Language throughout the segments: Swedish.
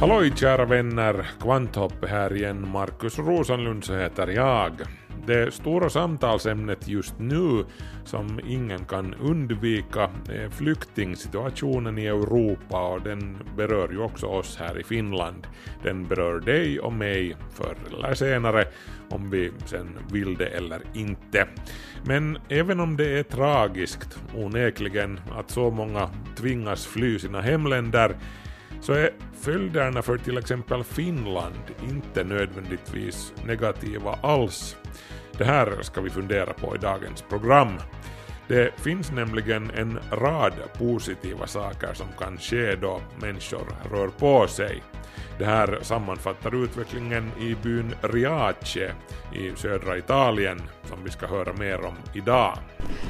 Halloj kära vänner, Kvanthopp här igen. Markus Rosenlund så heter jag. Det stora samtalsämnet just nu som ingen kan undvika är flyktingsituationen i Europa och den berör ju också oss här i Finland. Den berör dig och mig förr eller senare om vi sen vill det eller inte. Men även om det är tragiskt onekligen att så många tvingas fly sina hemländer så är följderna för till exempel Finland inte nödvändigtvis negativa alls. Det här ska vi fundera på i dagens program. Det finns nämligen en rad positiva saker som kan ske då människor rör på sig. Det här sammanfattar utvecklingen i byn Riace i södra Italien som vi ska höra mer om idag.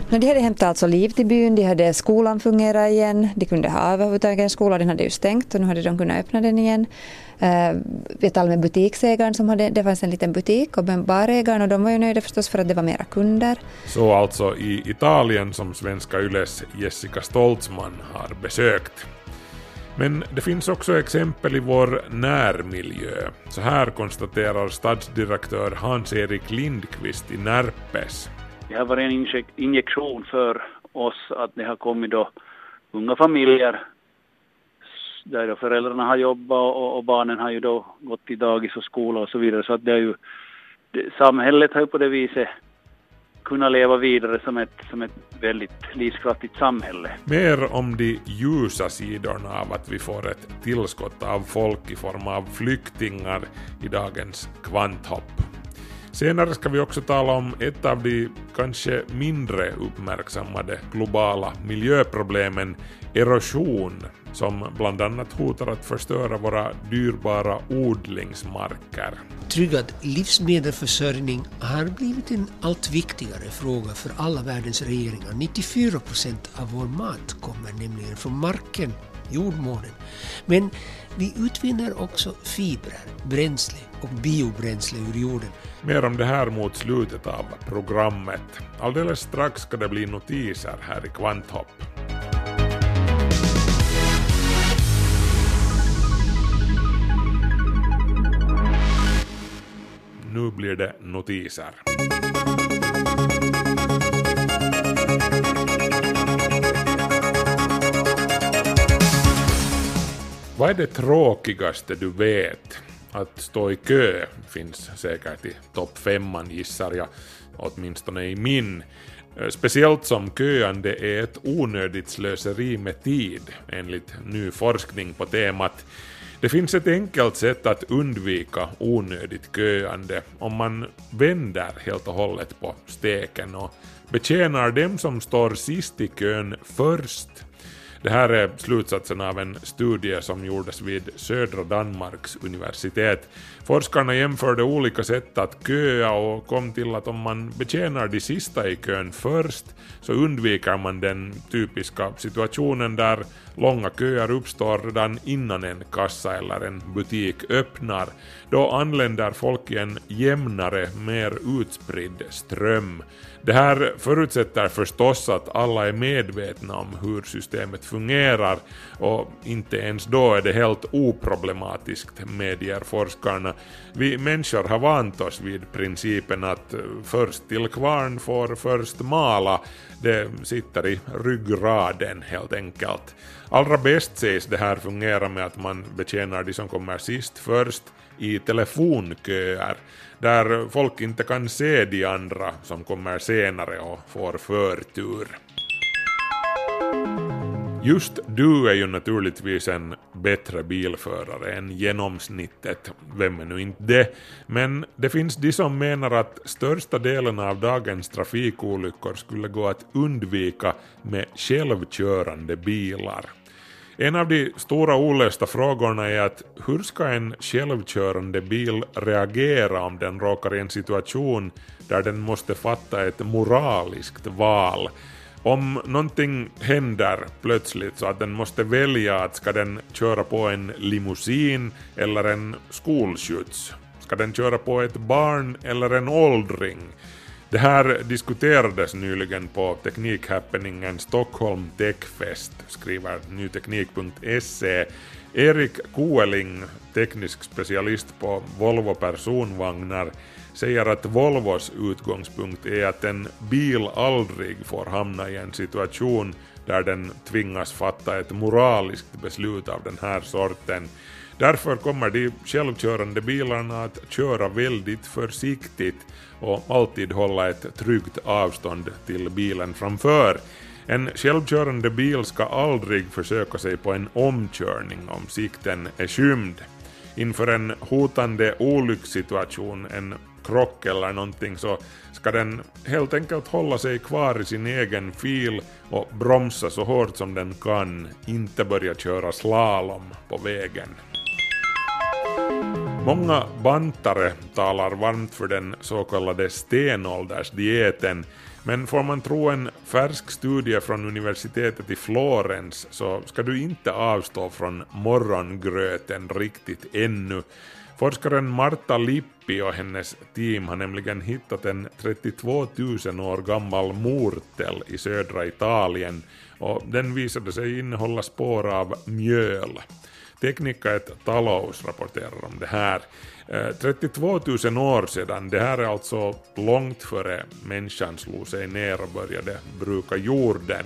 No, de hade hämtat alltså liv till byn, de hade skolan fungerat igen, de kunde ha överhuvudtaget en skola, den hade ju stängt och nu hade de kunnat öppna den igen. Uh, vi talade med butiksägaren som hade, det fanns en liten butik och med barägaren och de var ju nöjda förstås för att det var mera kunder. Så alltså i Italien som svenska Yles Jessica Stoltzman har besökt. Men det finns också exempel i vår närmiljö. Så här konstaterar stadsdirektör Hans-Erik Lindqvist i Närpes. Det har varit en injektion för oss att det har kommit då unga familjer där då föräldrarna har jobbat och, och barnen har ju då gått till dagis och skola och så vidare. Så att det är ju, det, samhället har ju på det viset kunna leva vidare som ett, som ett väldigt livskraftigt samhälle. Mer om de ljusa sidorna av att vi får ett tillskott av folk i form av flyktingar i dagens kvanthopp. Senare ska vi också tala om ett av de kanske mindre uppmärksammade globala miljöproblemen, erosion, som bland annat hotar att förstöra våra dyrbara odlingsmarker. Tryggad livsmedelsförsörjning har blivit en allt viktigare fråga för alla världens regeringar. 94 procent av vår mat kommer nämligen från marken, jordmånen. Men vi utvinner också fibrer, bränsle och biobränsle ur jorden. Mer om det här mot slutet av programmet. Alldeles strax ska det bli notiser här i Kvanthopp. Nu blir det notiser. Vad är det tråkigaste du vet? Att stå i kö finns säkert i topp femman gissar jag, åtminstone i min. Eh, speciellt som köande är ett onödigt slöseri med tid, enligt ny forskning på temat. Det finns ett enkelt sätt att undvika onödigt köande om man vänder helt och hållet på steken och betjänar dem som står sist i kön först. Det här är slutsatsen av en studie som gjordes vid södra Danmarks universitet. Forskarna jämförde olika sätt att köa och kom till att om man betjänar de sista i kön först så undviker man den typiska situationen där långa köer uppstår redan innan en kassa eller en butik öppnar. Då anländer folk i en jämnare, mer utspridd ström. Det här förutsätter förstås att alla är medvetna om hur systemet fungerar och inte ens då är det helt oproblematiskt, medger forskarna. Vi människor har vant oss vid principen att först till kvarn får först mala. Det sitter i ryggraden helt enkelt. Allra bäst sägs det här fungera med att man betjänar de som kommer sist först i telefonköer där folk inte kan se de andra som kommer senare och får förtur. Just du är ju naturligtvis en bättre bilförare än genomsnittet, vem är nu inte det, men det finns de som menar att största delen av dagens trafikolyckor skulle gå att undvika med självkörande bilar. En av de stora olösta frågorna är att hur ska en självkörande bil reagera om den råkar i en situation där den måste fatta ett moraliskt val? Om någonting händer plötsligt så att den måste välja att ska den köra på en limousin eller en skolskjuts? Ska den köra på ett barn eller en åldring? Det här diskuterades nyligen på teknikhappeningen Stockholm Techfest, skriver nyteknik.se. Erik Kueling, teknisk specialist på Volvo personvagnar, säger att Volvos utgångspunkt är att en bil aldrig får hamna i en situation där den tvingas fatta ett moraliskt beslut av den här sorten. Därför kommer de självkörande bilarna att köra väldigt försiktigt och alltid hålla ett tryggt avstånd till bilen framför. En självkörande bil ska aldrig försöka sig på en omkörning om sikten är skymd. Inför en hotande olyckssituation, en krock eller någonting, så ska den helt enkelt hålla sig kvar i sin egen fil och bromsa så hårt som den kan, inte börja köra slalom på vägen. Många bantare talar varmt för den så kallade stenåldersdieten, men får man tro en färsk studie från universitetet i Florens så ska du inte avstå från morgongröten riktigt ännu. Forskaren Marta Lippi och hennes team har nämligen hittat en 32 000 år gammal mortel i södra Italien och den visade sig innehålla spår av mjöl. Teknika ett Talous rapporterar om det här. Eh, 32 000 år sedan, det här är alltså långt före människan slog sig ner och började bruka jorden.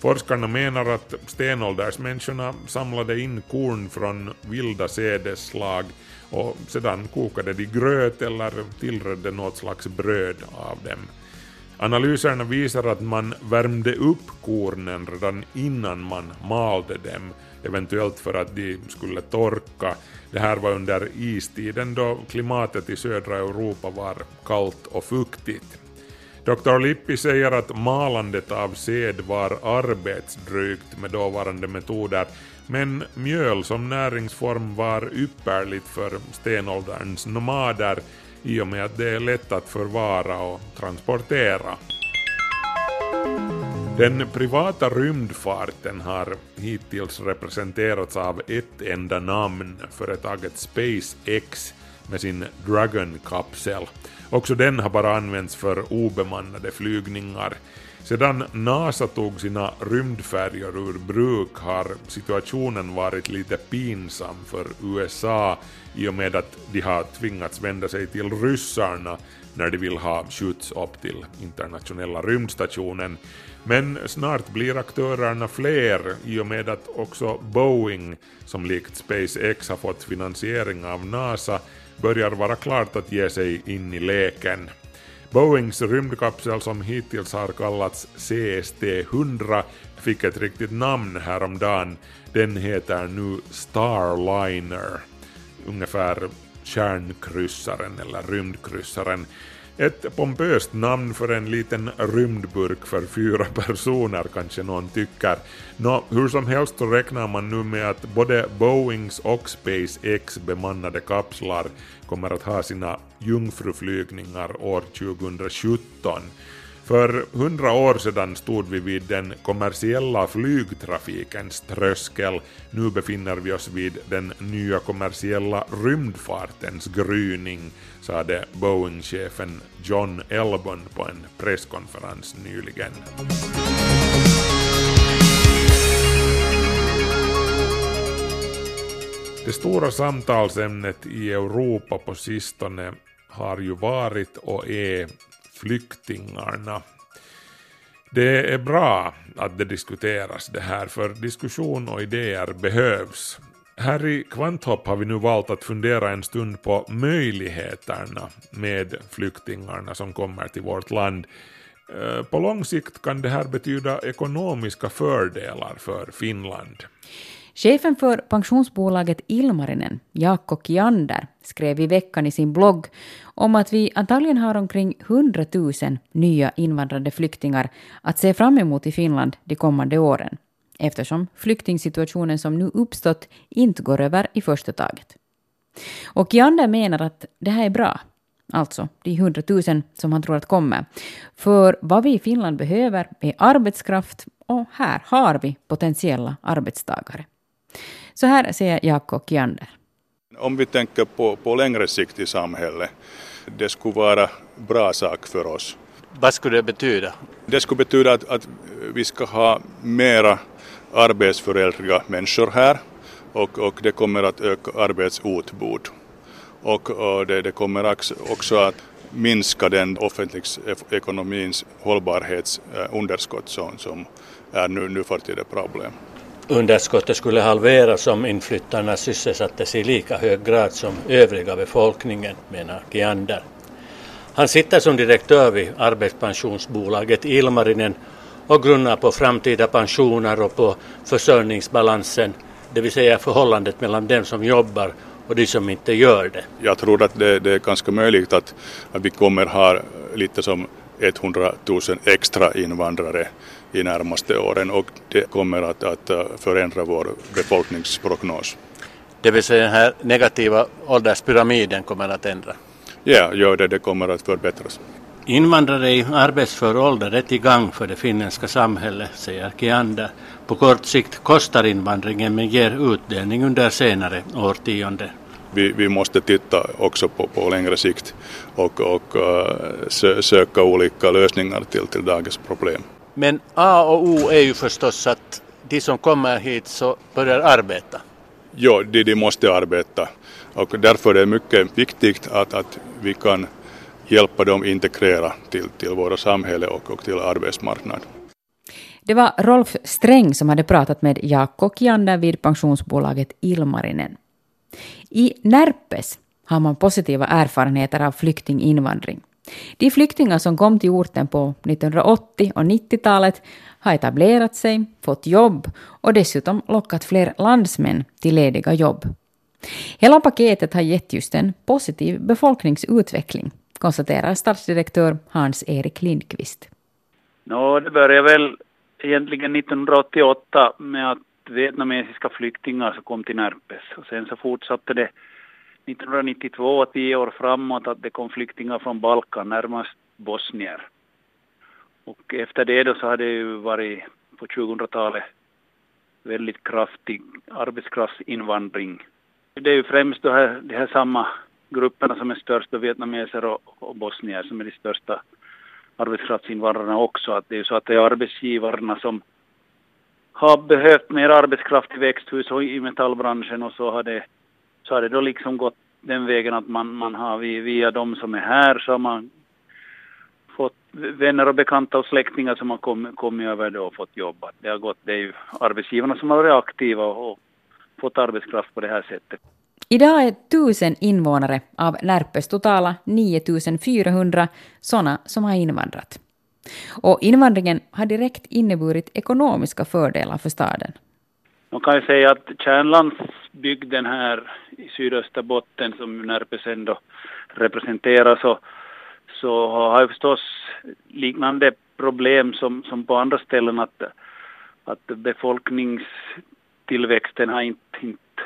Forskarna menar att stenåldersmänniskorna samlade in korn från vilda sädesslag och sedan kokade de gröt eller tillredde något slags bröd av dem. Analyserna visar att man värmde upp kornen redan innan man malde dem eventuellt för att de skulle torka. Det här var under istiden då klimatet i södra Europa var kallt och fuktigt. Dr. Lippi säger att malandet av sed var arbetsdrygt med dåvarande metoder, men mjöl som näringsform var ypperligt för stenålderns nomader i och med att det är lätt att förvara och transportera. Den privata rymdfarten har hittills representerats av ett enda namn, företaget SpaceX med sin Dragon-kapsel. Också den har bara använts för obemannade flygningar. Sedan NASA tog sina rymdfärjor ur bruk har situationen varit lite pinsam för USA i och med att de har tvingats vända sig till ryssarna när de vill ha skjuts upp till internationella rymdstationen. Men snart blir aktörerna fler i och med att också Boeing, som likt SpaceX har fått finansiering av NASA, börjar vara klart att ge sig in i leken. Boeings rymdkapsel som hittills har kallats CST-100 fick ett riktigt namn häromdagen. Den heter nu Starliner, ungefär kärnkryssaren eller rymdkryssaren. Ett pompöst namn för en liten rymdburk för fyra personer kanske någon tycker. Nå, hur som helst så räknar man nu med att både Boeings och SpaceX bemannade kapslar kommer att ha sina jungfruflygningar år 2017. För hundra år sedan stod vi vid den kommersiella flygtrafikens tröskel. Nu befinner vi oss vid den nya kommersiella rymdfartens gryning, sade Boeing-chefen John Elbon på en presskonferens nyligen. Det stora samtalsämnet i Europa på sistone har ju varit och är flyktingarna. Det är bra att det diskuteras det här, för diskussion och idéer behövs. Här i Kvanthopp har vi nu valt att fundera en stund på möjligheterna med flyktingarna som kommer till vårt land. Eh, på lång sikt kan det här betyda ekonomiska fördelar för Finland. Chefen för pensionsbolaget Ilmarinen, Jaakko Kiander, skrev i veckan i sin blogg om att vi antagligen har omkring 100 000 nya invandrade flyktingar att se fram emot i Finland de kommande åren. eftersom flyktingsituationen som nu uppstått inte går över i första taget. Och Kiander menar att det här är bra, alltså de hundratusen som han tror att kommer. För vad vi i Finland behöver är arbetskraft och här har vi potentiella arbetstagare. Så här säger Jaakko Kiander. Om vi tänker på, på längre sikt i samhället, det skulle vara bra sak för oss. Vad skulle det betyda? Det skulle betyda att, att vi ska ha mera arbetsföräldriga människor här och, och det kommer att öka arbetsutbud. Och, och det, det, kommer också att minska den offentligsekonomins hållbarhetsunderskott som, som är nu, nu för tiden problem. Underskottet skulle halveras om inflyttarna sysselsattes i lika hög grad som övriga befolkningen, menar Kiander. Han sitter som direktör vid arbetspensionsbolaget Ilmarinen och grunnar på framtida pensioner och på försörjningsbalansen, det vill säga förhållandet mellan dem som jobbar och de som inte gör det. Jag tror att det, det är ganska möjligt att, att vi kommer ha lite som 100 000 extra invandrare i närmaste åren och det kommer att, att förändra vår befolkningsprognos. Det vill säga den här negativa ålderspyramiden kommer att ändra? Ja, gör det, det kommer att förbättras. Invandrare i arbetsför ålder är till gang för det finländska samhället, säger Kiander. På kort sikt kostar invandringen men ger utdelning under senare årtionden. Vi, vi måste titta också på, på längre sikt och, och uh, sö, söka olika lösningar till, till dagens problem. Men A och O är ju förstås att de som kommer hit så börjar arbeta. Ja, de, de måste arbeta och därför är det mycket viktigt att, att vi kan hjälpa dem integrera till, till våra samhälle och, och till arbetsmarknad. Det var Rolf Sträng som hade pratat med Jaakko Kiander vid pensionsbolaget Ilmarinen. I Närpes har man positiva erfarenheter av flyktinginvandring. De flyktingar som kom till orten på 1980 och 90-talet har etablerat sig, fått jobb och dessutom lockat fler landsmän till lediga jobb. Hela paketet har gett just en positiv befolkningsutveckling, konstaterar stadsdirektör Hans-Erik Lindqvist. No, det började väl egentligen 1988 med att vietnamesiska flyktingar som kom till Närpes och sen så fortsatte det 1992, tio år framåt, att det kom flyktingar från Balkan, närmast bosnier. Och efter det då så har det ju varit på 2000-talet väldigt kraftig arbetskraftsinvandring. Det är ju främst de här, de här samma grupperna som är störst, vietnameser och, och bosnier som är de största arbetskraftsinvandrarna också. Att det är ju så att det är arbetsgivarna som har behövt mer arbetskraft i växthus och i metallbranschen och så har det, så har det då liksom gått den vägen att man, man har via de som är här så har man fått vänner och bekanta och släktingar som har kommit, kommit över det och fått jobba. Det har gått, det är ju arbetsgivarna som har varit aktiva och fått arbetskraft på det här sättet. Idag är tusen invånare av Närpes totala 9400 sådana som har invandrat. Och invandringen har direkt inneburit ekonomiska fördelar för staden. Man kan ju säga att kärnlandsbygden här i sydösterbotten som Närpes ändå representerar så, så har jag förstås liknande problem som, som på andra ställen att, att befolkningstillväxten har inte, inte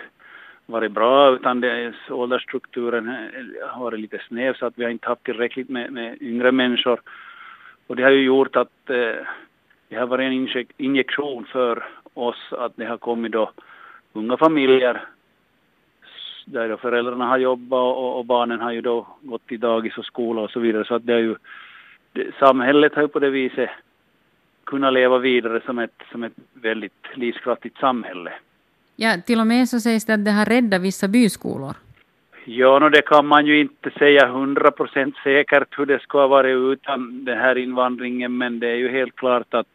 varit bra utan det, åldersstrukturen har varit lite snäv så att vi har inte haft tillräckligt med, med yngre människor. Och det har ju gjort att eh, det har varit en injektion för oss att det har kommit då unga familjer där då föräldrarna har jobbat och, och, barnen har ju då gått i dagis och skola och så vidare. Så att det är ju, det, samhället har ju på det viset kunnat leva vidare som ett, som ett väldigt livskraftigt samhälle. Ja, till och med så sägs det att det har räddat vissa byskolor. Ja, no, det kan man ju inte säga hundra procent säkert hur det skulle ha varit utan den här invandringen, men det är ju helt klart att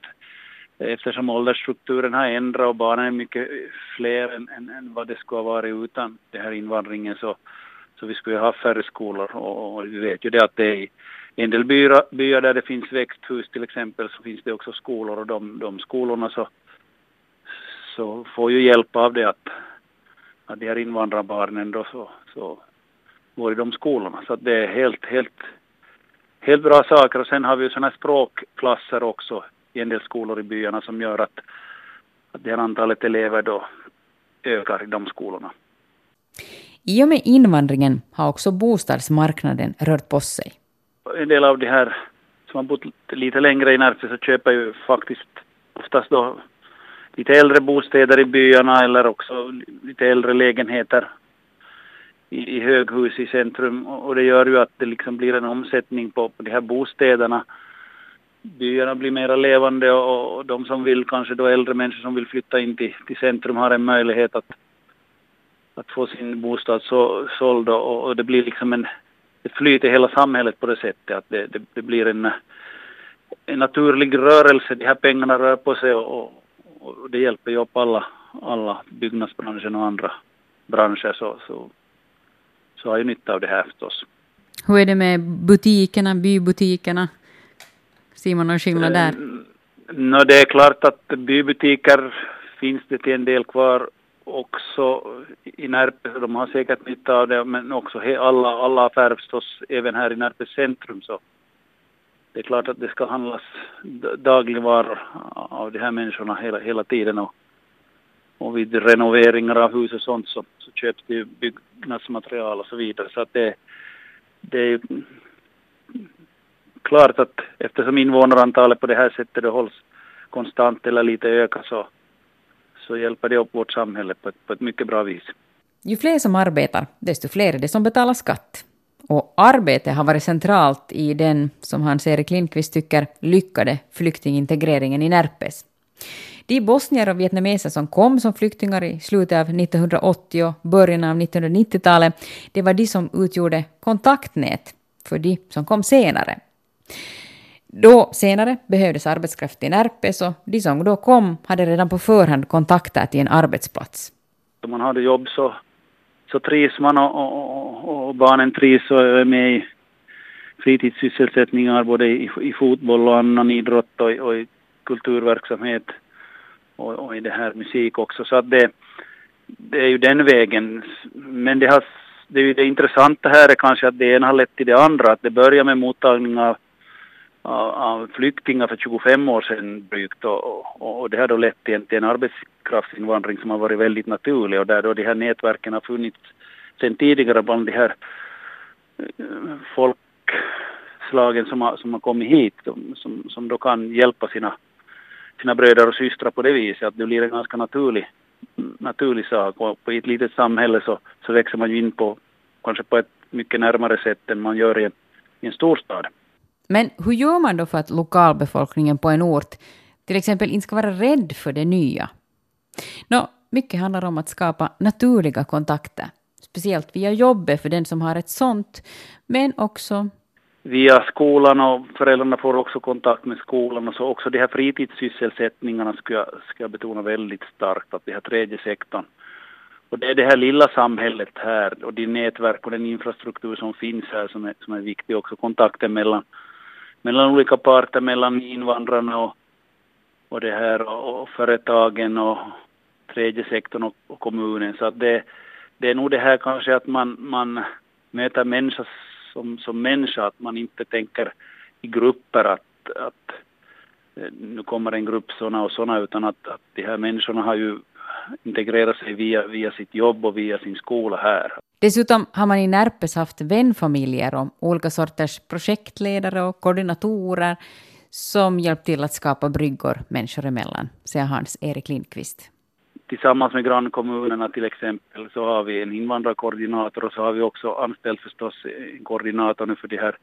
eftersom åldersstrukturen har ändrat och barnen är mycket fler än, än, än vad det skulle ha varit utan den här invandringen så, så vi skulle ha färre skolor. Och, och vi vet ju det att det är i en del byar, byar där det finns växthus till exempel så finns det också skolor och de, de skolorna så, så får ju hjälp av det att, att de här invandrarbarnen då så, så går i de skolorna. Så det är helt, helt, helt bra saker. Och sen har vi ju sådana språkklasser också i en del skolor i byarna som gör att, att det här antalet elever då ökar i de skolorna. I och med invandringen har också bostadsmarknaden rört på sig. En del av de här som har bott lite längre i Närpes så köper ju faktiskt oftast då lite äldre bostäder i byarna eller också lite äldre lägenheter i, i höghus i centrum och det gör ju att det liksom blir en omsättning på, på de här bostäderna. Byarna blir mera levande och, och de som vill, kanske då äldre människor som vill flytta in till, till centrum har en möjlighet att, att få sin bostad så, såld och, och det blir liksom en, ett flyt i hela samhället på det sättet att det, det, det blir en, en naturlig rörelse, de här pengarna rör på sig och, och det hjälper ju upp alla, alla byggnadsbranschen och andra branscher så, så så har ju nytta av det här förstås. Hur är det med butikerna, bybutikerna? Ser man någon skillnad där? Eh, no, det är klart att bybutiker finns det till en del kvar också i Närpes. De har säkert nytta av det, men också alla, alla affärer förstås, även här i Närpes centrum. Så det är klart att det ska handlas dagligvaror av de här människorna hela, hela tiden. Och, och vid renoveringar av hus och sånt så, så köps det ju byggnadsmaterial och så vidare. Så att det, det är ju klart att eftersom invånarantalet på det här sättet det hålls konstant eller lite ökar så, så hjälper det upp vårt samhälle på ett, på ett mycket bra vis. Ju fler som arbetar, desto fler är det som betalar skatt. Och arbete har varit centralt i den, som Hans-Erik Lindqvist tycker, lyckade flyktingintegreringen i Närpes. De bosnier och vietnameser som kom som flyktingar i slutet av 1980 och början av 1990-talet, det var de som utgjorde kontaktnät för de som kom senare. Då senare behövdes arbetskraft i Närpes och de som då kom hade redan på förhand kontakter till en arbetsplats. Om man hade jobb så, så trivs man och, och, och barnen trivs och är med i fritidssysselsättningar både i, i fotboll och annan idrott och, och i kulturverksamhet och, och i det här musik också. Så att det, det är ju den vägen. Men det, har, det, är ju det intressanta här är kanske att det ena har lett till det andra. Att det börjar med mottagning av, av, av flyktingar för 25 år sedan drygt och, och, och, det har då lett till en, till en arbetskraftsinvandring som har varit väldigt naturlig och där då de här nätverken har funnits sedan tidigare bland de här eh, folkslagen som har, som har kommit hit, som, som då kan hjälpa sina sina bröder och systrar på det viset att det blir en ganska naturlig, naturlig sak och i ett litet samhälle så, så växer man ju in på kanske på ett mycket närmare sätt än man gör i en, i en storstad. Men hur gör man då för att lokalbefolkningen på en ort till exempel inte ska vara rädd för det nya? Nå, mycket handlar om att skapa naturliga kontakter, speciellt via jobbet för den som har ett sånt, men också via skolan och föräldrarna får också kontakt med skolan. Och så också de här fritidssysselsättningarna ska jag, ska jag betona väldigt starkt att det här tredje sektorn. Och det är det här lilla samhället här och de nätverk och den infrastruktur som finns här som är, som är viktig också. Kontakten mellan, mellan olika parter, mellan invandrarna och, och det här och, och företagen och tredje sektorn och, och kommunen så att det, det är nog det här kanske att man, man möter människa som, som människa, att man inte tänker i grupper att, att eh, nu kommer en grupp sådana och sådana, utan att, att de här människorna har ju integrerat sig via, via sitt jobb och via sin skola här. Dessutom har man i Närpes haft vänfamiljer och olika sorters projektledare och koordinatorer som hjälpt till att skapa bryggor människor emellan, säger Hans-Erik Lindqvist tillsammans med grannkommunerna till exempel så har vi en invandrarkoordinator och så har vi också anställt förstås eh, en koordinator nu för de här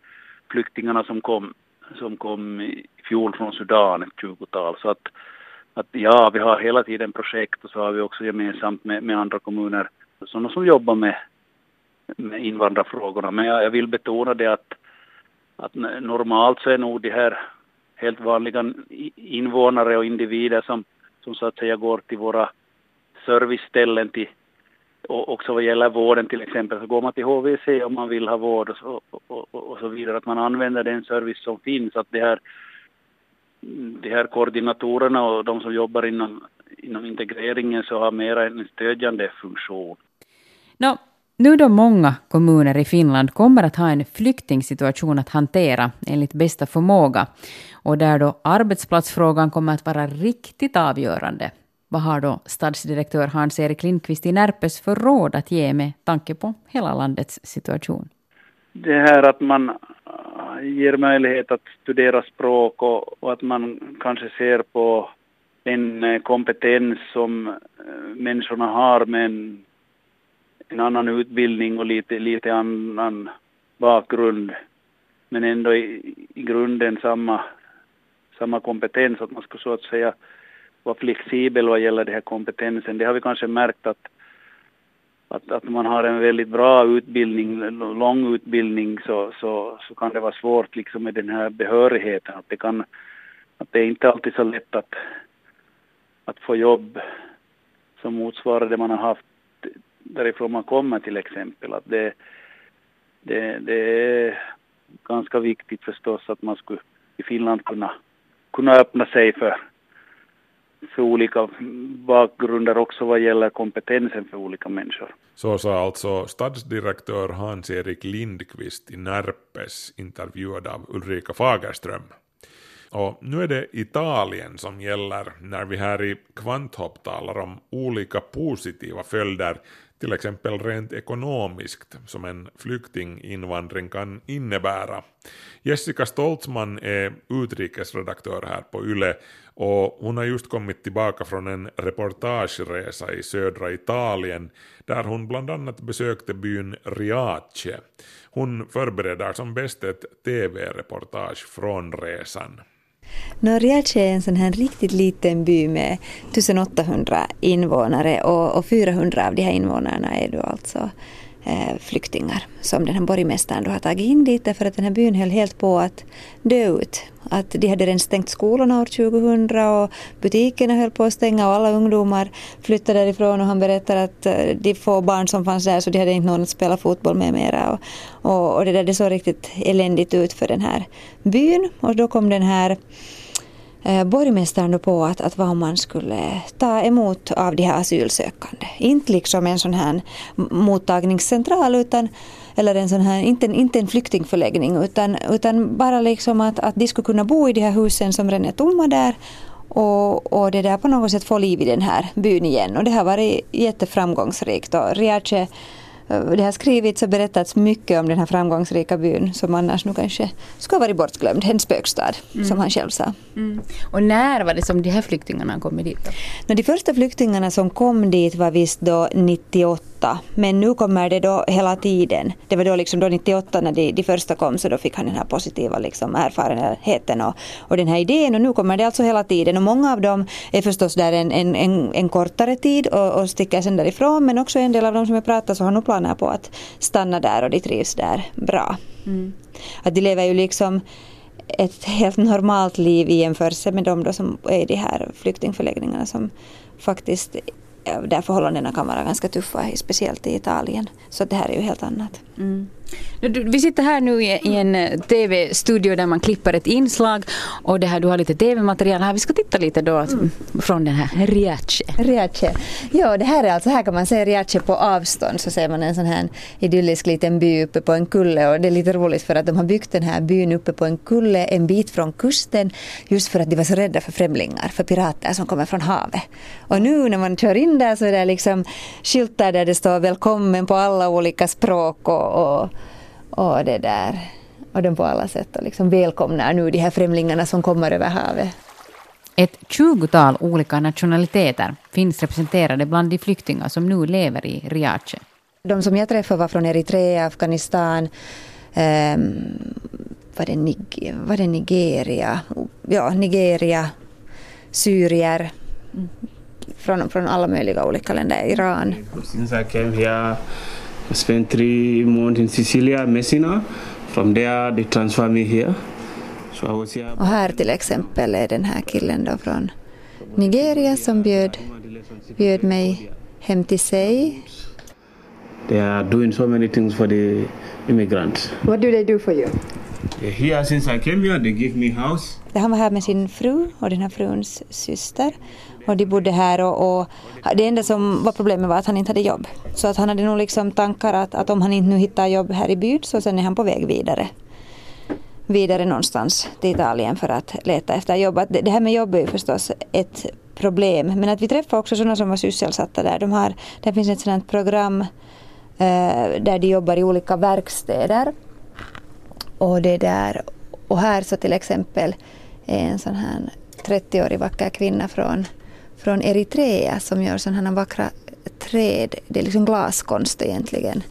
flyktingarna som kom, som kom i fjol från Sudan, ett tjugotal. Så att, att ja, vi har hela tiden projekt och så har vi också gemensamt med, med andra kommuner sådana som jobbar med, med invandrarfrågorna. Men jag, jag vill betona det att, att normalt så är nog de här helt vanliga invånare och individer som, som så att säga går till våra serviceställen till och också vad gäller vården till exempel så går man till HVC om man vill ha vård och så, och, och, och så vidare. Att man använder den service som finns. Att det här, de här koordinatorerna och de som jobbar inom, inom integreringen så har mera en stödjande funktion. No, nu då många kommuner i Finland kommer att ha en flyktingsituation att hantera enligt bästa förmåga och där då arbetsplatsfrågan kommer att vara riktigt avgörande Vad har då stadsdirektör Hans-Erik Lindqvist i Närpes för råd att ge med tanke på hela landets situation? Det här att man äh, ger möjlighet att studera språk och, och att man kanske ser på en äh, kompetens som äh, människorna har med en, annan utbildning och lite, lite annan bakgrund men ändå i, i grunden samma, samma kompetens, att man ska så att säga vara flexibel vad gäller den här kompetensen. Det har vi kanske märkt att, att, att man har en väldigt bra utbildning, lång utbildning, så, så, så kan det vara svårt liksom med den här behörigheten. Att det, kan, att det är inte alltid så lätt att, att få jobb som motsvarar det man har haft därifrån man kommer till exempel. Att det, det, det är ganska viktigt förstås att man skulle i Finland kunna, kunna öppna sig för, för olika bakgrunder också vad gäller kompetensen för olika människor. Så sa alltså stadsdirektör Hans-Erik Lindqvist i Närpes intervjuad av Ulrika Fagerström. Och nu är det Italien som gäller när vi här i Kvanthopp talar om olika positiva följder till exempel rent ekonomiskt som en flyktinginvandring kan innebära. Jessica Stoltzman är utrikesredaktör här på YLE och hon har just kommit tillbaka från en reportageresa i södra Italien där hon bland annat besökte byn Riace. Hon förbereder som bäst ett tv-reportage från resan. Norrjärdsjö är en sån här riktigt liten by med 1800 invånare och, och 400 av de här invånarna är då alltså Eh, flyktingar som den här borgmästaren då har tagit in dit därför att den här byn höll helt på att dö ut. Att de hade redan stängt skolorna år 2000 och butikerna höll på att stänga och alla ungdomar flyttade därifrån och han berättar att eh, de få barn som fanns där så de hade inte någon att spela fotboll med mera. Och, och, och det där det såg riktigt eländigt ut för den här byn och då kom den här eh, borgmästaren på att, att vad man skulle ta emot av de här asylsökande. Inte liksom en sån här mottagningscentral utan eller en sån här, inte en, inte en flyktingförläggning utan, utan bara liksom att, att de skulle kunna bo i de här husen som redan är tomma där och, och det där på något sätt få liv i den här byn igen och det har varit jätteframgångsrikt och Riace det har skrivits och berättats mycket om den här framgångsrika byn som annars nu kanske skulle ha varit bortglömd, en spökstad mm. som han själv sa. Mm. Och när var det som de här flyktingarna kom dit? Då? De första flyktingarna som kom dit var visst då 98 men nu kommer det då hela tiden. Det var då liksom då 98 när de, de första kom så då fick han den här positiva liksom erfarenheten och, och den här idén och nu kommer det alltså hela tiden och många av dem är förstås där en, en, en, en kortare tid och, och sticker sen därifrån men också en del av dem som jag pratar så har nog planer på att stanna där och de trivs där bra. Mm. Att de lever ju liksom ett helt normalt liv i jämförelse med de som är i de här flyktingförläggningarna som faktiskt där förhållandena kan vara ganska tuffa, speciellt i Italien. Så det här är ju helt annat. Mm. Vi sitter här nu i en eh, tv-studio där man klipper ett inslag och det här, du har lite tv-material här. Vi ska titta lite då mm. från den här Riace. Riace. Ja, det här är alltså, här kan man se Riace på avstånd så ser man en sån här idyllisk liten by uppe på en kulle och det är lite roligt för att de har byggt den här byn uppe på en kulle en bit från kusten just för att de var så rädda för främlingar, för pirater som kommer från havet. Och nu när man kör in där så är det liksom skyltar där det står välkommen på alla olika språk och, och och det där och de på alla sätt och liksom välkomnar nu de här främlingarna som kommer över havet. Ett tjugotal olika nationaliteter finns representerade bland de flyktingar som nu lever i Riace. De som jag träffade var från Eritrea, Afghanistan, eh, var, det Nig var det Nigeria, ja, Nigeria, syrier, från, från alla möjliga olika länder, Iran. Since I came here spent three months in Sicilia, Messina. From there they transferred me here. So I was here. Och här till exempel är den här killen då från Nigeria som bjöd, bjöd mig hem till sig. They are doing so many things for the immigrants. What do they do for you? Eh, here since I came here they give me house. Han var här med sin fru och den här fruns syster och de bodde här och, och, det enda som var problemet var att han inte hade jobb. Så att han hade nog liksom tankar att, att om han inte nu hittar jobb här i byn så sen är han på väg vidare. Vidare någonstans till Italien för att leta efter jobb. Att det här med jobb är ju förstås ett problem. Men att vi träffade också sådana som var sysselsatta där. De har, det finns ett sådant program eh, där de jobbar i olika verkstäder. Och, det där, och här så till exempel är en sån här 30-årig vacker kvinna från, från Eritrea som gör sådana här vackra träd. Det är liksom glaskonst egentligen.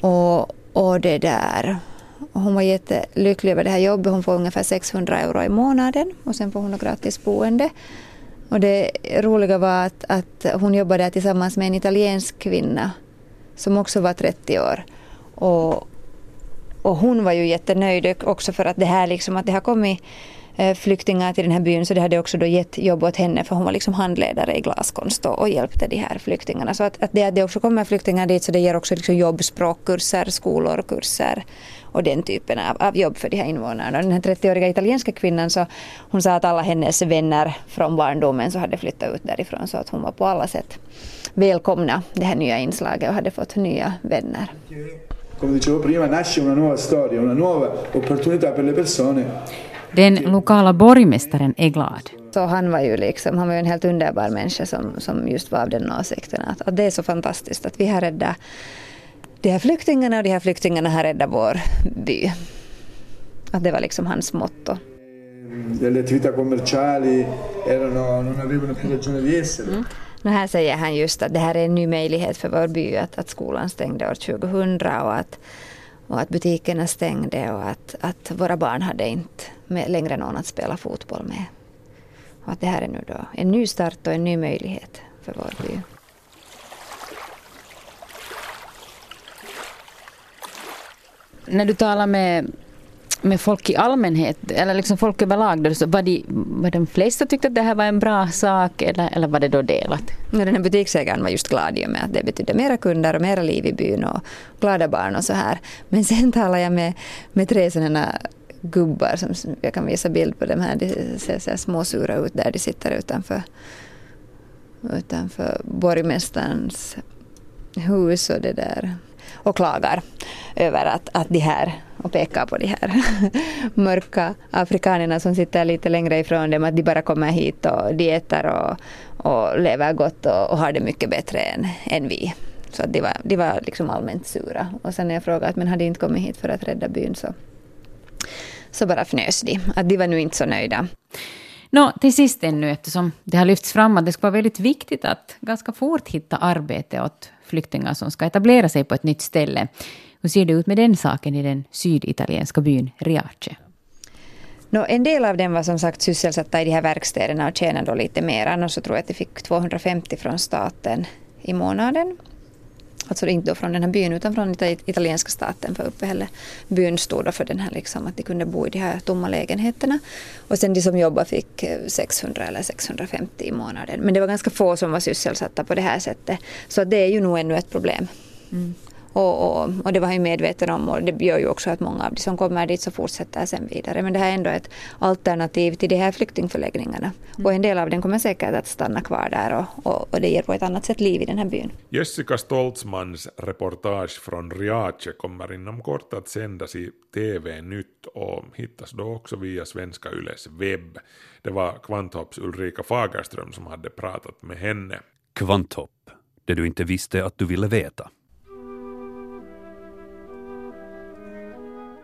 Och, och det där. Hon var jättelycklig över det här jobbet. Hon får ungefär 600 euro i månaden och sen får hon gratis boende. Och det roliga var att, att hon jobbade tillsammans med en italiensk kvinna som också var 30 år. Och, och hon var ju jättenöjd också för att det här liksom, att det har kommit eh, flyktingar till den här byn så det hade också då gett jobb åt henne för hon var liksom handledare i glaskonst och, och hjälpte de här flyktingarna. Så att, att det, det också kommer flyktingar dit så det ger också liksom jobb, språkkurser, skolor, kurser och den typen av, av jobb för de här invånarna. Den här 30-åriga italienska kvinnan så hon sa att alla hennes vänner från barndomen så hade flyttat ut därifrån så att hon var på alla sätt välkomna det här nya inslaget och hade fått nya vänner. Come dicevo prima, nasce una nuova storia, una nuova opportunità per le persone. Den lokala borgmästaren är glad. Så han var ju liksom, han var ju en helt underbar människa som, som just var av den åsikten att, att det är så fantastiskt att vi har räddat de här flyktingarna och de här flyktingarna har räddat vår by. Att det var liksom hans motto. Le attività commerciali erano, non avevano più ragione di essere. Mm. Nu här säger han just att det här är en ny möjlighet för vår by, att, att skolan stängde år 2000 och att, och att butikerna stängde och att, att våra barn hade inte med, längre någon att spela fotboll med. Och att det här är nu då en ny start och en ny möjlighet för vår by. När du talar med, med folk i allmänhet, eller liksom folk överlag, då, så var, de, var de flesta tyckte att det här var en bra sak eller, eller var det då delat? Ja, den här butiksägaren var just glad i och med att det betydde mera kunder och mera liv i byn och glada barn och så här. Men sen talade jag med, med tre sådana gubbar som jag kan visa bild på dem här. De ser så småsura ut där de sitter utanför, utanför borgmästarens hus och det där och klagar över att, att de här, och pekar på de här mörka afrikanerna som sitter lite längre ifrån dem, att de bara kommer hit och de äter och, och lever gott och, och har det mycket bättre än, än vi. Så de var, de var liksom allmänt sura. Och sen när jag frågade att men hade inte kommit hit för att rädda byn så, så bara fnös de. Att de var nu inte så nöjda. Nå, till sist ännu, eftersom det har lyfts fram att det ska vara väldigt viktigt att ganska fort hitta arbete åt flyktingar som ska etablera sig på ett nytt ställe. Hur ser det ut med den saken i den syditalienska byn Riace? No, en del av dem var som sagt sysselsatta i de här verkstäderna och tjänade då lite mer. Annars så tror jag att de fick 250 från staten i månaden. Alltså inte då från den här byn utan från den italienska staten för uppehälle. Byn stod då för den här liksom, att de kunde bo i de här tomma lägenheterna. Och sen de som jobbade fick 600 eller 650 i månaden. Men det var ganska få som var sysselsatta på det här sättet. Så det är ju nog ännu ett problem. Mm. Och, och, och, det var ju medveten om och det gör ju också att många av de som kommer dit så fortsätter sen vidare. Men det här är ändå ett alternativ till de här flyktingförläggningarna. Mm. Och en del av dem kommer säkert att stanna kvar där och, och, och, det ger på ett annat sätt liv i den här byn. Jessica Stoltzmans reportage från Riace kommer inom kort att sändas i TV Nytt och hittas då också via Svenska Yles webb. Det var Kvanthopps Ulrika Fagerström som hade pratat med henne. Kvanthopp, det du inte visste att du ville veta.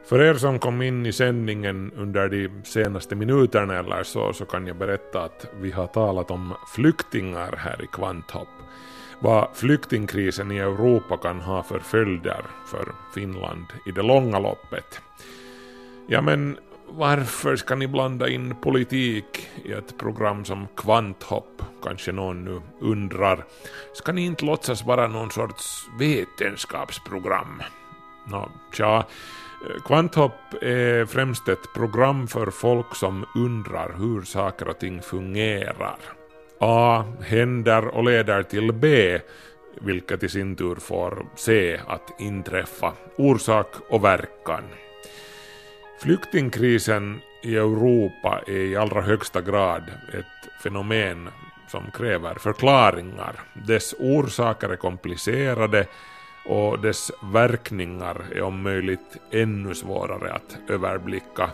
För er som kom in i sändningen under de senaste minuterna eller så, så kan jag berätta att vi har talat om flyktingar här i Kvanthopp. Vad flyktingkrisen i Europa kan ha för följder för Finland i det långa loppet. Ja men varför ska ni blanda in politik i ett program som Kvanthopp, kanske någon nu undrar. Ska ni inte låtsas vara någon sorts vetenskapsprogram? Nå, tja, Eh, Kvanthopp är främst ett program för folk som undrar hur saker och ting fungerar. A händer och leder till B, vilket i sin tur får C att inträffa, orsak och verkan. Flyktingkrisen i Europa är i allra högsta grad ett fenomen som kräver förklaringar. Dess orsaker är komplicerade och dess verkningar är om möjligt ännu svårare att överblicka.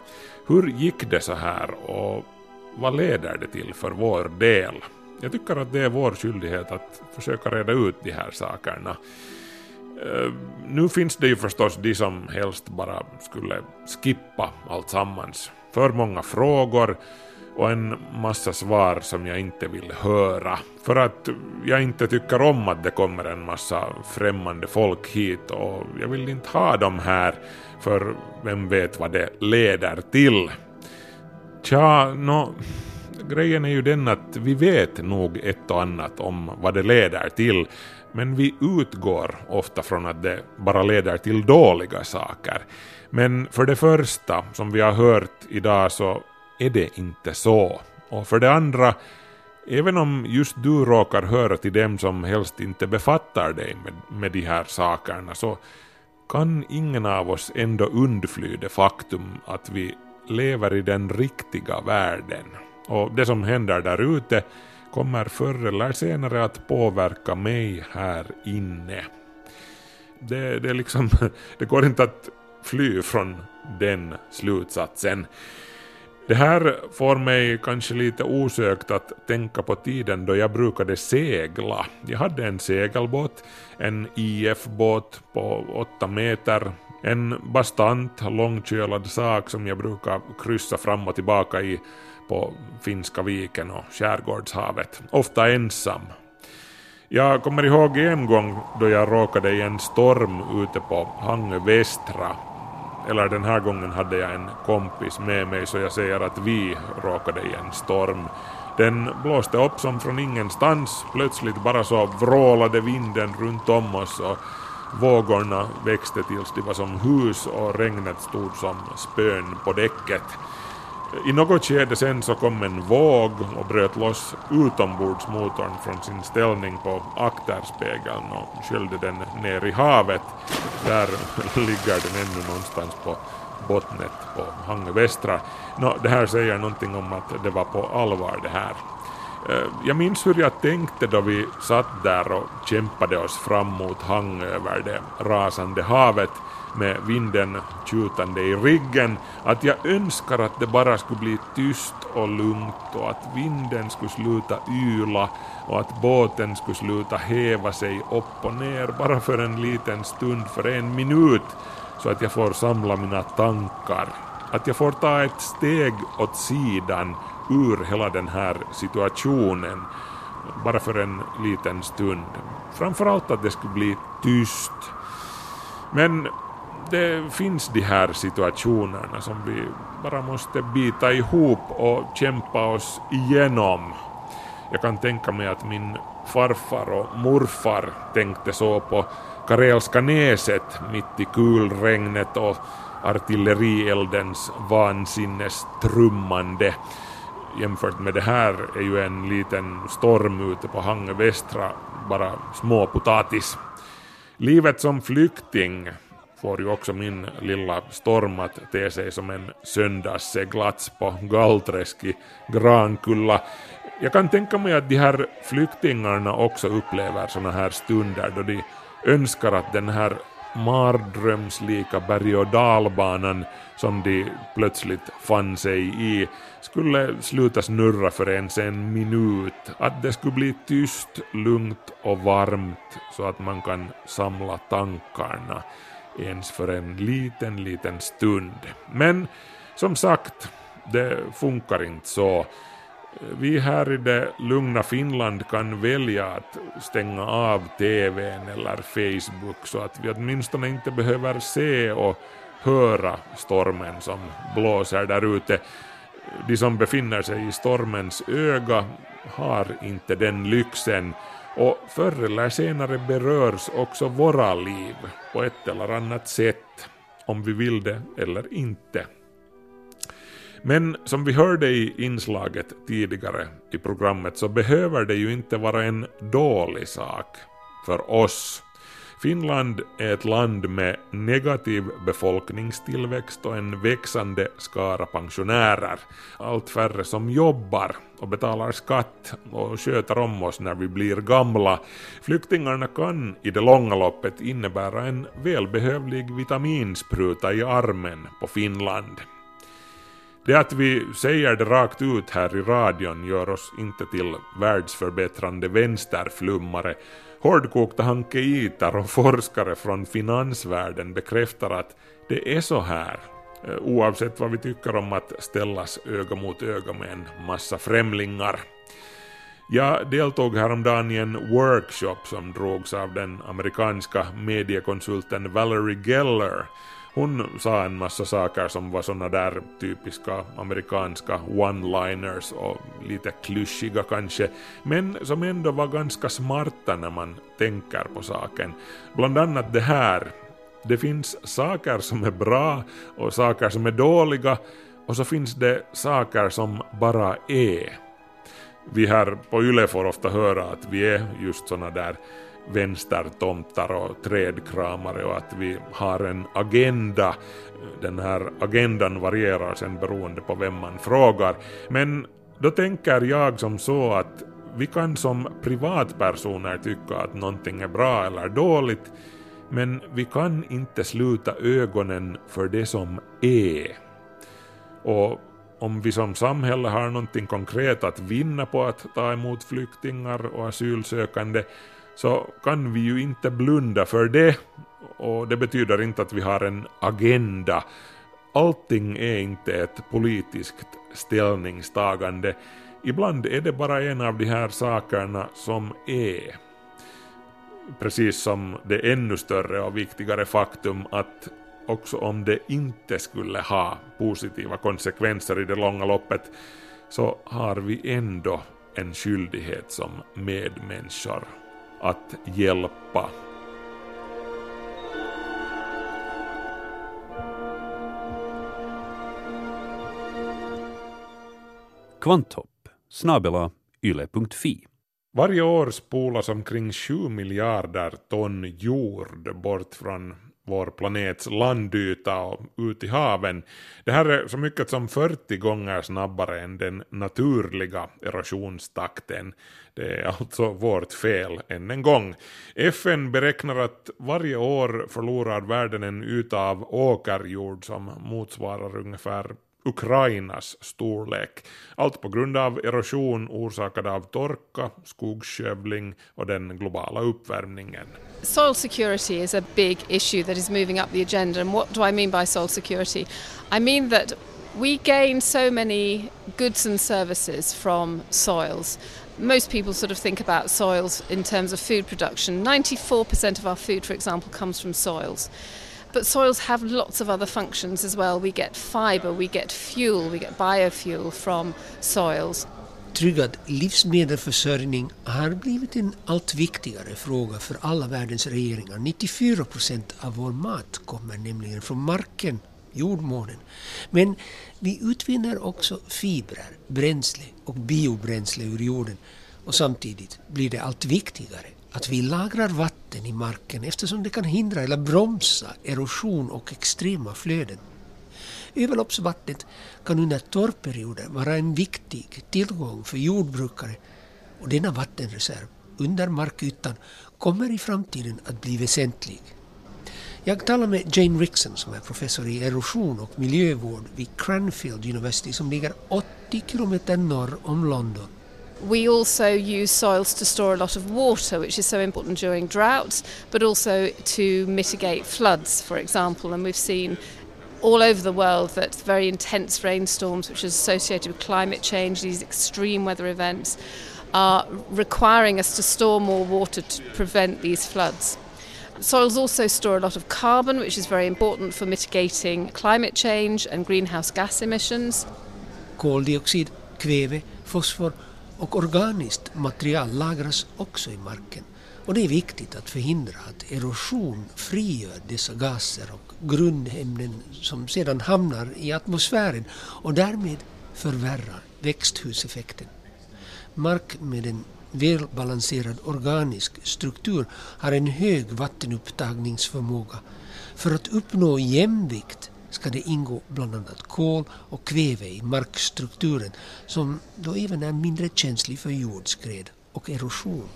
Hur gick det så här och vad leder det till för vår del? Jag tycker att det är vår skyldighet att försöka reda ut de här sakerna. Eh, nu finns det ju förstås de som helst bara skulle skippa allt sammans. För många frågor och en massa svar som jag inte vill höra. För att jag inte tycker om att det kommer en massa främmande folk hit och jag vill inte ha dem här för vem vet vad det leder till. Tja, nå, grejen är ju den att vi vet nog ett och annat om vad det leder till men vi utgår ofta från att det bara leder till dåliga saker. Men för det första, som vi har hört idag, så är det inte så. Och för det andra, även om just du råkar höra till dem som helst inte befattar dig med, med de här sakerna, så kan ingen av oss ändå undfly det faktum att vi lever i den riktiga världen. Och det som händer där ute kommer förr eller senare att påverka mig här inne. Det, det, liksom, det går inte att fly från den slutsatsen. Det här får mig kanske lite osökt att tänka på tiden då jag brukade segla. Jag hade en segelbåt, en IF-båt på 8 meter, en bastant långkölad sak som jag brukar kryssa fram och tillbaka i på Finska viken och Skärgårdshavet, ofta ensam. Jag kommer ihåg en gång då jag råkade i en storm ute på Hangö Västra. Eller den här gången hade jag en kompis med mig så jag säger att vi råkade i en storm. Den blåste upp som från ingenstans, plötsligt bara så vrålade vinden runt om oss och vågorna växte tills de var som hus och regnet stod som spön på däcket. I något skede sen så kom en våg och bröt loss utombordsmotorn från sin ställning på akterspegeln och sköljde den ner i havet. Där ligger den ännu någonstans på bottnet på Hangö Västra. No, det här säger någonting om att det var på allvar det här. Eh, jag minns hur jag tänkte då vi satt där och kämpade oss fram mot Hangö över det rasande havet med vinden tjutande i ryggen, att jag önskar att det bara skulle bli tyst och lugnt och att vinden skulle sluta yla och att båten skulle sluta häva sig upp och ner bara för en liten stund, för en minut, så att jag får samla mina tankar. Att jag får ta ett steg åt sidan ur hela den här situationen, bara för en liten stund. Framförallt att det skulle bli tyst. Men det finns de här situationerna som vi bara måste bita ihop och kämpa oss igenom. Jag kan tänka mig att min farfar och morfar tänkte så på Karelska näset mitt i kulregnet och artillerieldens vansinnestrummande. Jämfört med det här är ju en liten storm ute på Hangö Västra bara småpotatis. Livet som flykting får ju också min lilla storm att te sig som en söndagsseglats på Galträsk i Grankulla. Jag kan tänka mig att de här flyktingarna också upplever sådana här stunder då de önskar att den här mardrömslika berg och dalbanan som de plötsligt fann sig i skulle sluta snurra för ens en minut, att det skulle bli tyst, lugnt och varmt så att man kan samla tankarna ens för en liten, liten stund. Men som sagt, det funkar inte så. Vi här i det lugna Finland kan välja att stänga av TVn eller Facebook så att vi åtminstone inte behöver se och höra stormen som blåser där ute. De som befinner sig i stormens öga har inte den lyxen och förr eller senare berörs också våra liv på ett eller annat sätt, om vi vill det eller inte. Men som vi hörde i inslaget tidigare i programmet så behöver det ju inte vara en dålig sak för oss Finland är ett land med negativ befolkningstillväxt och en växande skara pensionärer. Allt färre som jobbar och betalar skatt och sköter om oss när vi blir gamla. Flyktingarna kan i det långa loppet innebära en välbehövlig vitaminspruta i armen på Finland. Det att vi säger det rakt ut här i radion gör oss inte till världsförbättrande vänsterflummare. Hårdkokta Hanke Itar och forskare från finansvärlden bekräftar att det är så här eh, oavsett vad vi tycker om att ställas öga mot öga med en massa främlingar. Jag deltog häromdagen i en workshop som drogs av den amerikanska mediekonsulten Valerie Geller. Hon sa en massa saker som var såna där typiska amerikanska one-liners och lite klyschiga kanske, men som ändå var ganska smarta när man tänker på saken. Bland annat det här. Det finns saker som är bra och saker som är dåliga och så finns det saker som bara är vi här på Yle får ofta höra att vi är just såna där vänstertomtar och trädkramare och att vi har en agenda. Den här agendan varierar sen beroende på vem man frågar. Men då tänker jag som så att vi kan som privatpersoner tycka att någonting är bra eller dåligt, men vi kan inte sluta ögonen för det som är. Och om vi som samhälle har någonting konkret att vinna på att ta emot flyktingar och asylsökande så kan vi ju inte blunda för det och det betyder inte att vi har en agenda. Allting är inte ett politiskt ställningstagande. Ibland är det bara en av de här sakerna som är. Precis som det ännu större och viktigare faktum att också om det inte skulle ha positiva konsekvenser i det långa loppet, så har vi ändå en skyldighet som medmänniskor att hjälpa. Kvanthopp snabela yle.fi Varje år spolas omkring 7 miljarder ton jord bort från vår planets landyta och ut i haven. Det här är så mycket som 40 gånger snabbare än den naturliga erosionstakten. Det är alltså vårt fel än en gång. FN beräknar att varje år förlorar världen en yta av åkerjord som motsvarar ungefär Ukrainas storlek. Allt på grund av erosion orsakad av torka, skogsskövling och den globala uppvärmningen. Soil security is a big issue that is moving up the agenda. And what do I mean by soil security? I mean that we gain so many goods and services from soils. Most people sort of think about soils in terms of food production. 94% of our food, for example, comes from soils. But soils have lots of other functions as well. We get fiber, we get fuel, we get biofuel from soils. Tryggad livsmedelsförsörjning har blivit en allt viktigare fråga för alla världens regeringar. 94 procent av vår mat kommer nämligen från marken, jordmånen. Men vi utvinner också fibrer, bränsle och biobränsle ur jorden och samtidigt blir det allt viktigare att vi lagrar vatten i marken eftersom det kan hindra eller bromsa erosion och extrema flöden. Överloppsvattnet kan under torrperioder vara en viktig tillgång för jordbrukare och denna vattenreserv under markytan kommer i framtiden att bli väsentlig. Jag talar med Jane Rickson som är professor i erosion och miljövård vid Cranfield University som ligger 80 kilometer norr om London. We also use soils to store a lot of water, which is so important during droughts, but also to mitigate floods, for example. And we've seen all over the world that very intense rainstorms, which is associated with climate change, these extreme weather events, are requiring us to store more water to prevent these floods. Soils also store a lot of carbon, which is very important for mitigating climate change and greenhouse gas emissions. Koldioxid, kväve, fosfor och organiskt material lagras också i marken. Och det är viktigt att förhindra att erosion frigör dessa gaser och grundämnen som sedan hamnar i atmosfären och därmed förvärrar växthuseffekten. Mark med en välbalanserad organisk struktur har en hög vattenupptagningsförmåga. För att uppnå jämvikt ska det ingå bland annat kol och kväve i markstrukturen som då även är mindre känslig för jordskred och erosion.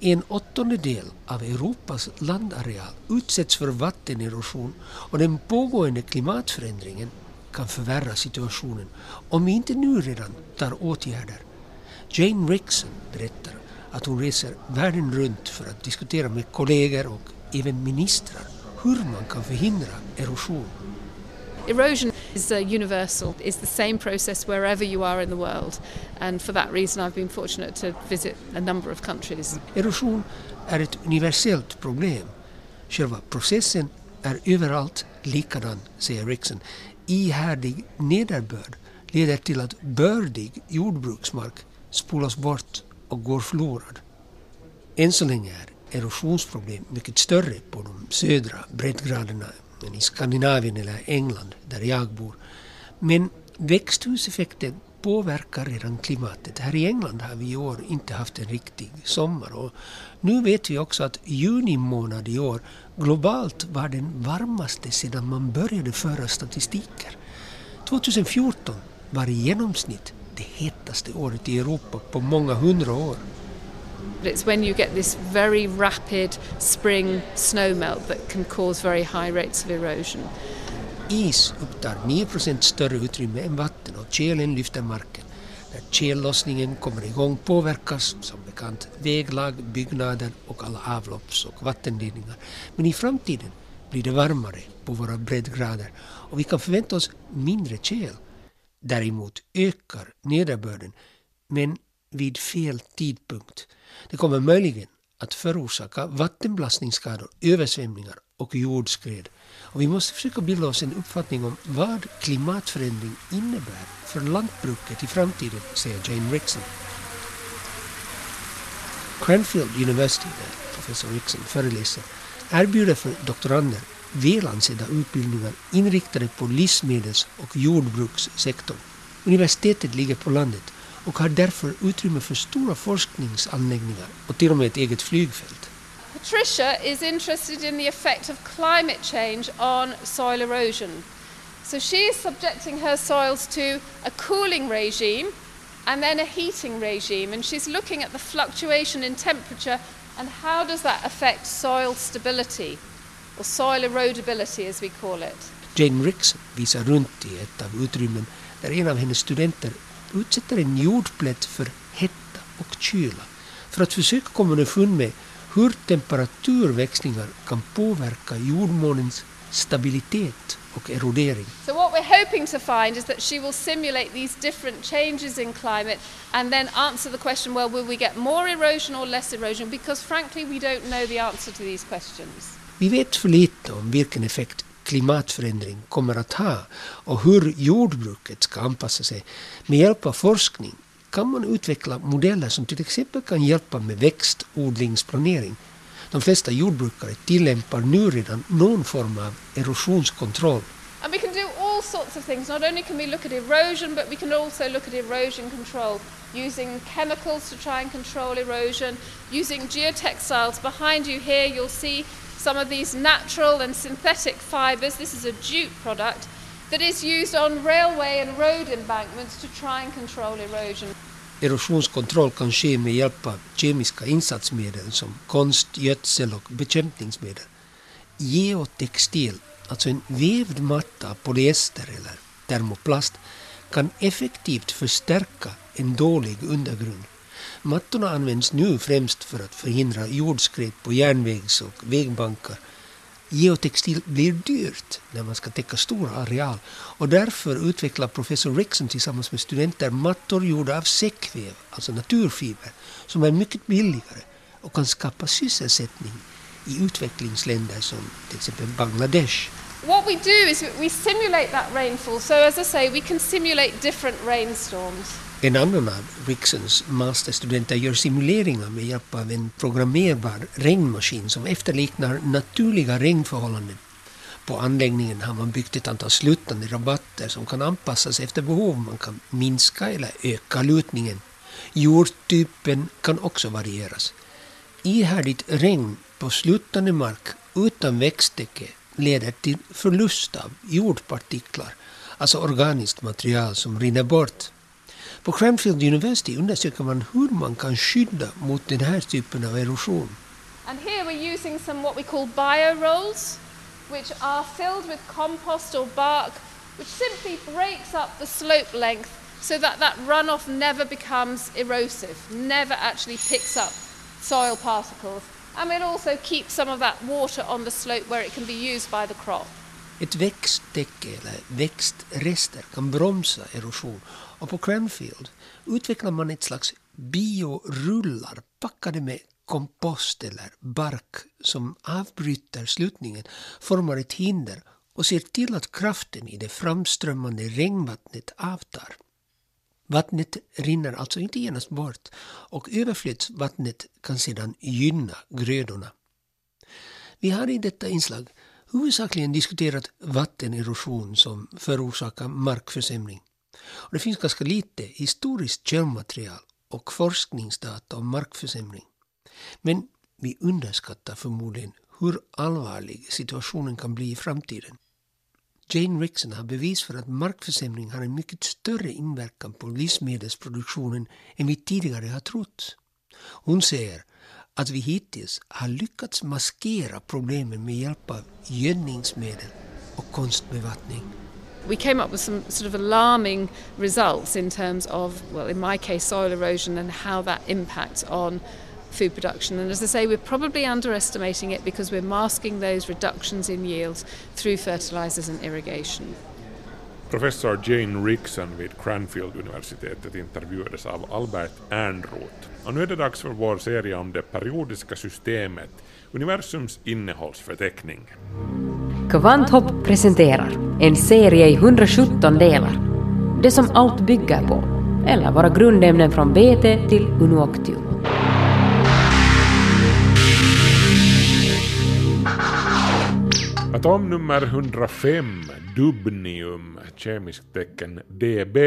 En åttondedel av Europas landareal utsätts för vattenerosion och den pågående klimatförändringen kan förvärra situationen om vi inte nu redan tar åtgärder. Jane Rickson berättar att hon reser världen runt för att diskutera med kollegor och även ministrar hur man kan förhindra erosion. Erosion is uh, universal. It's the same process wherever you are in the world. And for that reason I've been fortunate to visit a number of countries. Erosion är ett universellt problem. Själva processen är överallt likadan, säger Rickson. Ihärdig nederbörd leder till att bördig jordbruksmark spolas bort och går förlorad. Än så länge är erosionsproblem mycket större på de södra breddgraderna i Skandinavien eller England där jag bor. Men växthuseffekten påverkar redan klimatet. Här i England har vi i år inte haft en riktig sommar och nu vet vi också att juni månad i år globalt var den varmaste sedan man började föra statistiker. 2014 var i genomsnitt det hetaste året i Europa på många hundra år. It's when you get this very rapid spring snowmelt that can cause very high rates of erosion. Is upptar 9 större utrymme än vatten och tjälen lyfter marken. När tjällossningen kommer igång påverkas som bekant väglag, byggnader och alla avlopps och vattenledningar. Men i framtiden blir det varmare på våra breddgrader och vi kan förvänta oss mindre tjäl. Däremot ökar nederbörden, men vid fel tidpunkt. Det kommer möjligen att förorsaka vattenbelastningsskador, översvämningar och jordskred. Och vi måste försöka bilda oss en uppfattning om vad klimatförändring innebär för lantbruket i framtiden, säger Jane Rickson. Cranfield University, där professor Rickson föreläser, erbjuder för doktorander välansedda utbildningar inriktade på livsmedels och jordbrukssektorn. Universitetet ligger på landet och har därför utrymme för stora forskningsanläggningar och till och med ett eget flygfält. Patricia is interested in the effect of climate change on soil erosion. So she is subjecting her soils to a cooling regime and then a heating regime, and she's looking at the fluctuation in temperature and how does that affect soil stability, or soil erodibility as we call it. Jane Ricks visar runt i ett av utrymmen där en av hennes studenter utsätter en jordplätt för hetta och kyla för att försöka komma underfund med hur temperaturväxlingar kan påverka jordmånens stabilitet och erodering. So what we're hoping to find is that she will simulate these different changes in climate and then answer the question, well, will we get more erosion or less erosion? Because frankly, we don't know the answer to these questions. Vi vet för lite om vilken effekt klimatförändring kommer att ha och hur jordbruket ska anpassa sig. Med hjälp av forskning kan man utveckla modeller som till exempel kan hjälpa med växtodlingsplanering. De flesta jordbrukare tillämpar nu redan någon form av erosionskontroll. And we can do all sorts of things. Not only can we look at erosion, but we can also look at erosion control using chemicals to try and control erosion, using geotextiles. Behind you here, you'll see some of these natural and synthetic fibres. This is a jute product that is used on railway and road embankments to try and control erosion. Erosionskontroll kan ske med hjälp av kemiska insatsmedel som konstgödsel och bekämpningsmedel. Geotextil, alltså en vävd matta av polyester eller termoplast, kan effektivt förstärka en dålig undergrund. Mattorna används nu främst för att förhindra jordskred på järnvägs och vägbankar. Geotextil blir dyrt när man ska täcka stora areal och därför utvecklar professor Rexon tillsammans med studenter mattor gjorda av säckväv, alltså naturfiber, som är mycket billigare och kan skapa sysselsättning i utvecklingsländer som till exempel Bangladesh. What we do is we simulate that rainfall. So as I say, we can simulate different rainstorms. En annan av Ricksons masterstudenter gör simuleringar med hjälp av en programmerbar regnmaskin som efterliknar naturliga regnförhållanden. På anläggningen har man byggt ett antal sluttande rabatter som kan anpassas efter behov. Man kan minska eller öka lutningen. Jordtypen kan också varieras. Ihärdigt regn på sluttande mark utan växttäcke leder till förlust av jordpartiklar, alltså organiskt material som rinner bort. På Cranfield University undersöker man hur man kan skydda mot den här typen av erosion. And here we're using some what we call biorolls, which are filled with compost or bark which simply breaks up the slope length so that that runoff never becomes erosive, never actually picks up soil particles. And it also keeps some of that water on the slope where it can be used by the crop. Ett växttäcke eller växtrester kan bromsa erosion och på Cranfield utvecklar man ett slags biorullar packade med kompost eller bark som avbryter slutningen, formar ett hinder och ser till att kraften i det framströmmande regnvattnet avtar. Vattnet rinner alltså inte genast bort och överflödsvattnet kan sedan gynna grödorna. Vi har i detta inslag huvudsakligen diskuterat vattenerosion som förorsakar markförsämring. Och det finns ganska lite historiskt källmaterial och forskningsdata om markförsämring. Men vi underskattar förmodligen hur allvarlig situationen kan bli i framtiden. Jane Rickson har bevis för att markförsämring har en mycket större inverkan på livsmedelsproduktionen än vi tidigare har trott. Hon säger att vi hittills har lyckats maskera problemen med hjälp av gödningsmedel och konstbevattning. We came up with some sort of alarming results in terms of, well, in my case, soil erosion and how that impacts on food production. And as I say, we're probably underestimating it because we're masking those reductions in yields through fertilizers and irrigation. Professor Jane Rickson vid Cranfield-universitetet intervjuades av Albert Ernroth. Och nu är det dags för vår serie om det periodiska systemet, universums innehållsförteckning. Kvanthopp presenterar en serie i 117 delar. Det som allt bygger på, eller våra grundämnen från BT till Unuoctium. Atom nummer 105, dubnium, kemiskt tecken DB.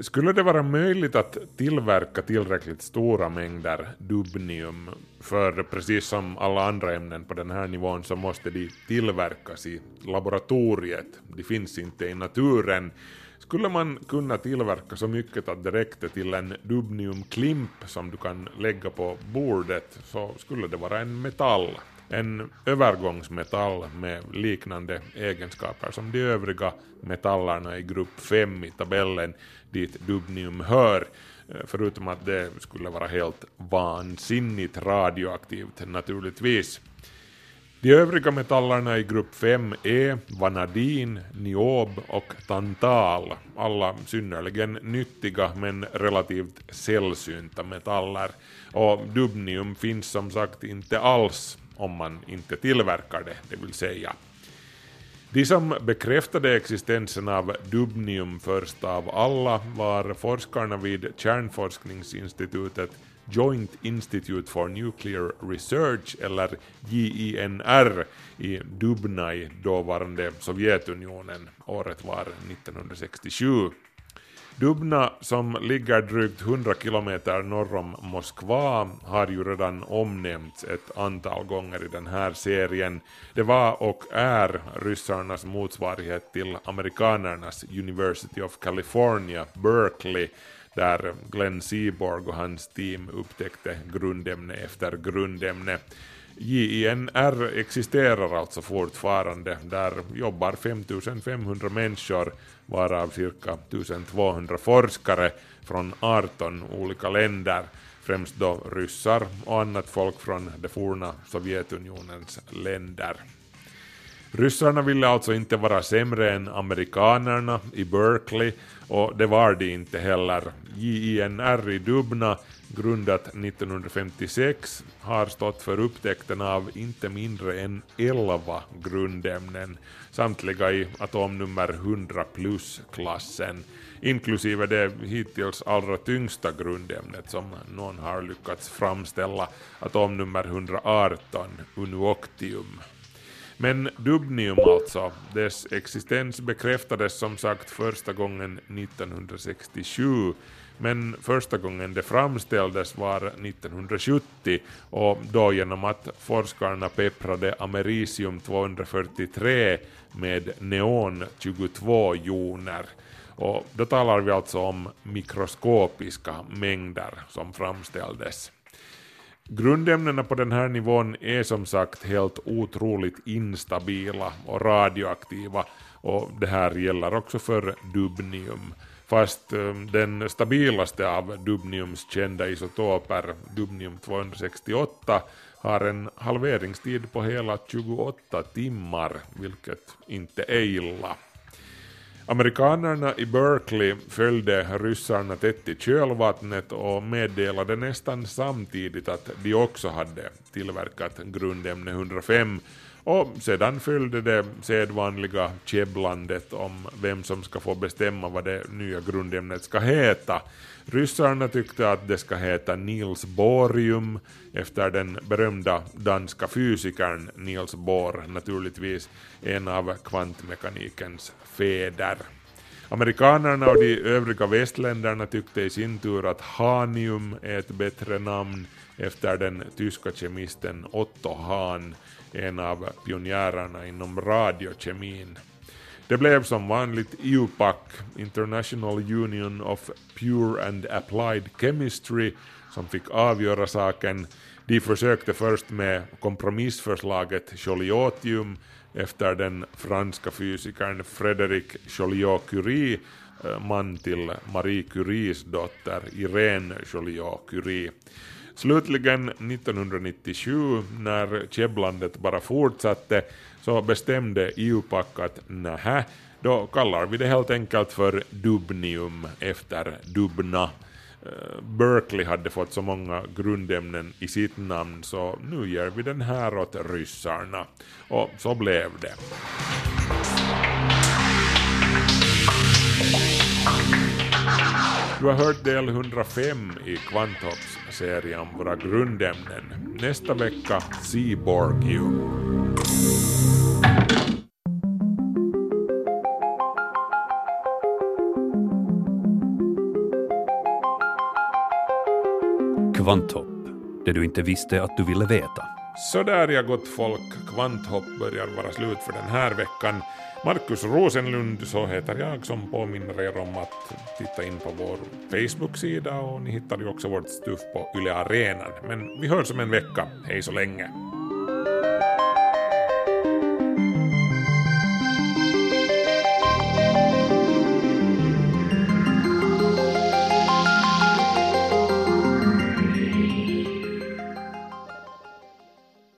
Skulle det vara möjligt att tillverka tillräckligt stora mängder dubnium, för precis som alla andra ämnen på den här nivån så måste de tillverkas i laboratoriet, de finns inte i naturen, skulle man kunna tillverka så mycket att det räckte till en dubniumklimp som du kan lägga på bordet så skulle det vara en metall. En övergångsmetall med liknande egenskaper som de övriga metallerna i grupp 5 i tabellen dit dubnium hör, eh, förutom att det skulle vara helt vansinnigt radioaktivt naturligtvis. De övriga metallerna i grupp 5 är vanadin, niob och tantal, alla synnerligen nyttiga men relativt sällsynta metaller. Och dubnium finns som sagt inte alls om man inte tillverkar det, det vill säga. De som bekräftade existensen av dubnium först av alla var forskarna vid kärnforskningsinstitutet Joint Institute for Nuclear Research, eller JINR, i Dubna i dåvarande Sovjetunionen. Året var 1967. Dubna, som ligger drygt 100 kilometer norr om Moskva, har ju redan omnämnts ett antal gånger i den här serien. Det var och är ryssarnas motsvarighet till amerikanernas University of California, Berkeley, där Glenn Seaborg och hans team upptäckte grundämne efter grundämne. JINR existerar alltså fortfarande. Där jobbar 5500 människor, varav cirka 1200 forskare från 18 olika länder, främst då ryssar och annat folk från det forna Sovjetunionens länder. Ryssarna ville alltså inte vara sämre än amerikanerna i Berkeley och det var de inte heller. JINR i Dubna, grundat 1956, har stått för upptäckten av inte mindre än 11 grundämnen, samtliga i atomnummer 100 plus-klassen, inklusive det hittills allra tyngsta grundämnet som någon har lyckats framställa, atomnummer 118, unuoctium. Men dubnium alltså, dess existens bekräftades som sagt första gången 1967, men första gången det framställdes var 1970 och då genom att forskarna pepprade americium 243 med neon 22 joner. Och då talar vi alltså om mikroskopiska mängder som framställdes. Grundämnena på den här nivån är som sagt helt otroligt instabila och radioaktiva och det här gäller också för dubnium. Fast ehm, den stabilaste av dubniums kända isotoper, dubnium 268, har en halveringstid på hela 28 timmar, vilket inte är illa. Amerikanerna i Berkeley följde ryssarna tätt i kölvattnet och meddelade nästan samtidigt att de också hade tillverkat grundämne 105 och sedan följde det sedvanliga käbblandet om vem som ska få bestämma vad det nya grundämnet ska heta. Ryssarna tyckte att det ska heta Niels Bohrium efter den berömda danska fysikern Niels Bohr, naturligtvis en av kvantmekanikens fäder. Amerikanerna och de övriga västländerna tyckte i sin tur att hanium är ett bättre namn efter den tyska kemisten Otto Hahn, en av pionjärerna inom radiokemin. Det blev som vanligt IUPAC, International Union of Pure and Applied Chemistry, som fick avgöra saken. De försökte först med kompromissförslaget Joliotium efter den franska fysikern Frédéric Joliot-Curie, eh, man till Marie Curies dotter Irene Joliot-Curie. Slutligen 1997, när käbblandet bara fortsatte, så bestämde e IUPAC att nähä, då kallar vi det helt enkelt för dubnium efter Dubna. Eh, Berkeley hade fått så många grundämnen i sitt namn så nu ger vi den här åt ryssarna. Och så blev det. Du har hört del 105 i Kvanthopps serie om våra grundämnen. Nästa vecka Seaborgium. Kvanthopp, det du inte visste att du ville veta. Så där ja gott folk, Kvanthopp börjar vara slut för den här veckan. Markus Rosenlund så heter jag som påminner er om att titta in på vår Facebook-sida och ni hittar ju också vårt stuff på Yle Arenan. Men vi hörs om en vecka, hej så länge.